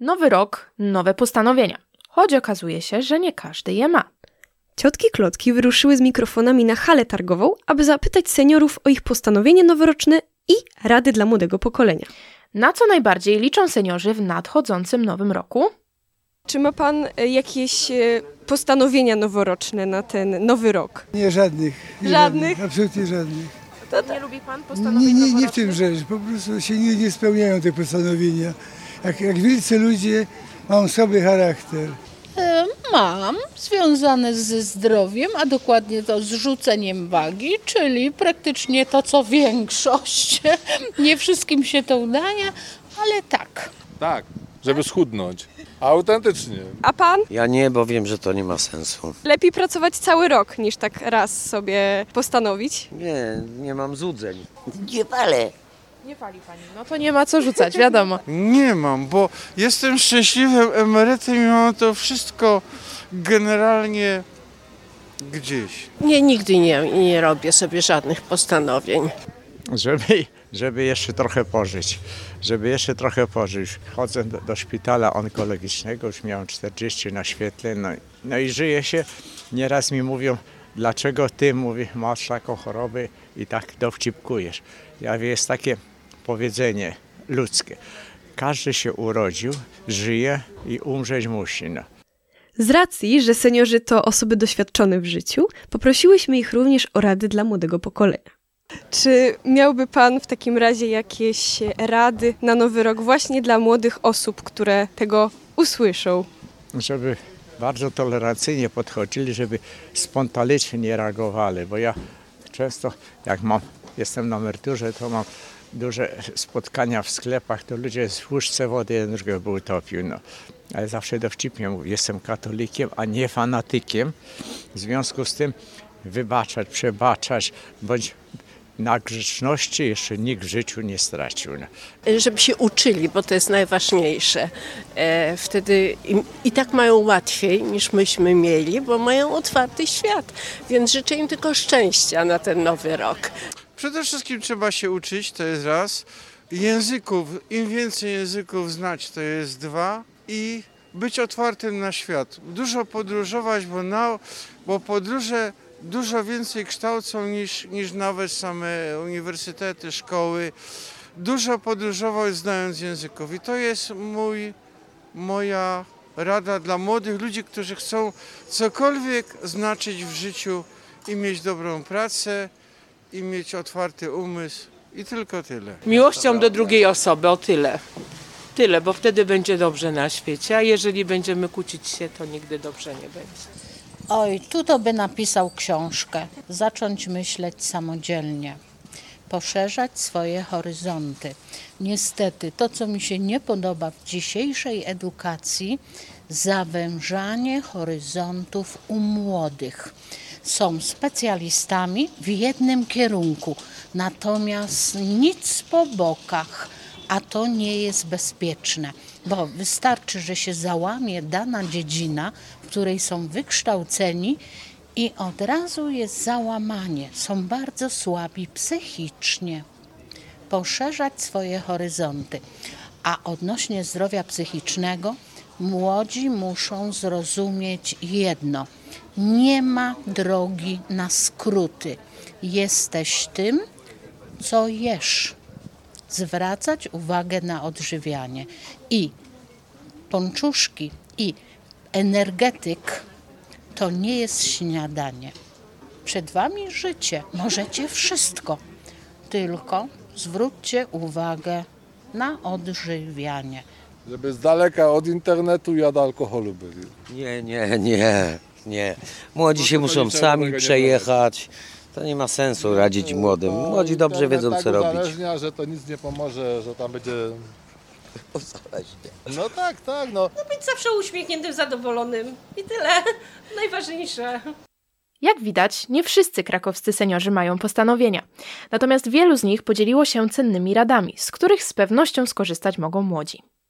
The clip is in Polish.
Nowy rok, nowe postanowienia. Choć okazuje się, że nie każdy je ma. Ciotki Klotki wyruszyły z mikrofonami na halę targową, aby zapytać seniorów o ich postanowienie noworoczne i rady dla młodego pokolenia. Na co najbardziej liczą seniorzy w nadchodzącym nowym roku? Czy ma pan e, jakieś e, postanowienia noworoczne na ten nowy rok? Nie, żadnych. Nie Żadnych? Absolutnie żadnych. Nie lubi pan Nie, nie, nie w tym rzecz. Po prostu się nie, nie spełniają te postanowienia. Jak, jak wielcy ludzie, mam sobie charakter. E, Mam, związane ze zdrowiem, a dokładnie to z rzuceniem wagi, czyli praktycznie to co większość. Nie wszystkim się to udaje, ale tak. Tak, żeby schudnąć. Autentycznie. A pan? Ja nie, bo wiem, że to nie ma sensu. Lepiej pracować cały rok, niż tak raz sobie postanowić. Nie, nie mam złudzeń. Nie palę. Nie pali pani. No to nie ma co rzucać, wiadomo. Nie mam, bo jestem szczęśliwym emerytem i mam to wszystko generalnie gdzieś. Nie, nigdy nie, nie robię sobie żadnych postanowień. żeby, żeby jeszcze trochę pożyć. Żeby jeszcze trochę pożyć. Chodzę do, do szpitala onkologicznego, już miałem 40 na świetle, no, no i żyje się. Nieraz mi mówią, dlaczego ty, mówi, masz taką chorobę i tak dowcipkujesz. Ja wiem, jest takie powiedzenie ludzkie. Każdy się urodził, żyje i umrzeć musi. No. Z racji, że seniorzy to osoby doświadczone w życiu, poprosiłyśmy ich również o rady dla młodego pokolenia. Czy miałby Pan w takim razie jakieś rady na nowy rok właśnie dla młodych osób, które tego usłyszą? żeby bardzo tolerancyjnie podchodzili, żeby spontanicznie nie reagowali, bo ja często jak mam, jestem na emeryturze, to mam duże spotkania w sklepach, to ludzie z łyżce wody jeden drugiego by utopił. No. Ale zawsze dowcipnie mówię, jestem katolikiem, a nie fanatykiem. W związku z tym wybaczać, przebaczać, bądź na grzeczności jeszcze nikt w życiu nie stracił. Żeby się uczyli, bo to jest najważniejsze. E, wtedy im, i tak mają łatwiej niż myśmy mieli, bo mają otwarty świat. Więc życzę im tylko szczęścia na ten nowy rok. Przede wszystkim trzeba się uczyć, to jest raz. Języków, im więcej języków znać, to jest dwa. I być otwartym na świat. Dużo podróżować, bo, na, bo podróże dużo więcej kształcą niż, niż nawet same uniwersytety, szkoły. Dużo podróżować znając języków. I to jest mój, moja rada dla młodych ludzi, którzy chcą cokolwiek znaczyć w życiu i mieć dobrą pracę, i mieć otwarty umysł. I tylko tyle. Miłością do drugiej osoby, o tyle. Tyle, bo wtedy będzie dobrze na świecie, a jeżeli będziemy kłócić się, to nigdy dobrze nie będzie. Oj, tu to by napisał książkę. Zacząć myśleć samodzielnie. Poszerzać swoje horyzonty. Niestety, to co mi się nie podoba w dzisiejszej edukacji, zawężanie horyzontów u młodych. Są specjalistami w jednym kierunku, natomiast nic po bokach, a to nie jest bezpieczne, bo wystarczy, że się załamie dana dziedzina, w której są wykształceni i od razu jest załamanie. Są bardzo słabi psychicznie. Poszerzać swoje horyzonty. A odnośnie zdrowia psychicznego, młodzi muszą zrozumieć jedno. Nie ma drogi na skróty. Jesteś tym, co jesz. Zwracać uwagę na odżywianie. I ponczuszki, i energetyk to nie jest śniadanie. Przed wami życie. Możecie wszystko. Tylko zwróćcie uwagę na odżywianie. Żeby z daleka od internetu i od alkoholu byli. Nie, nie, nie, nie. Młodzi się muszą sami przejechać. To nie ma sensu radzić młodym. Młodzi dobrze wiedzą, tak co robić. uzależnia, że to nic nie pomoże, że tam będzie... No tak, tak, no. Być zawsze uśmiechniętym, zadowolonym. I tyle. Najważniejsze. Jak widać, nie wszyscy krakowscy seniorzy mają postanowienia. Natomiast wielu z nich podzieliło się cennymi radami, z których z pewnością skorzystać mogą młodzi.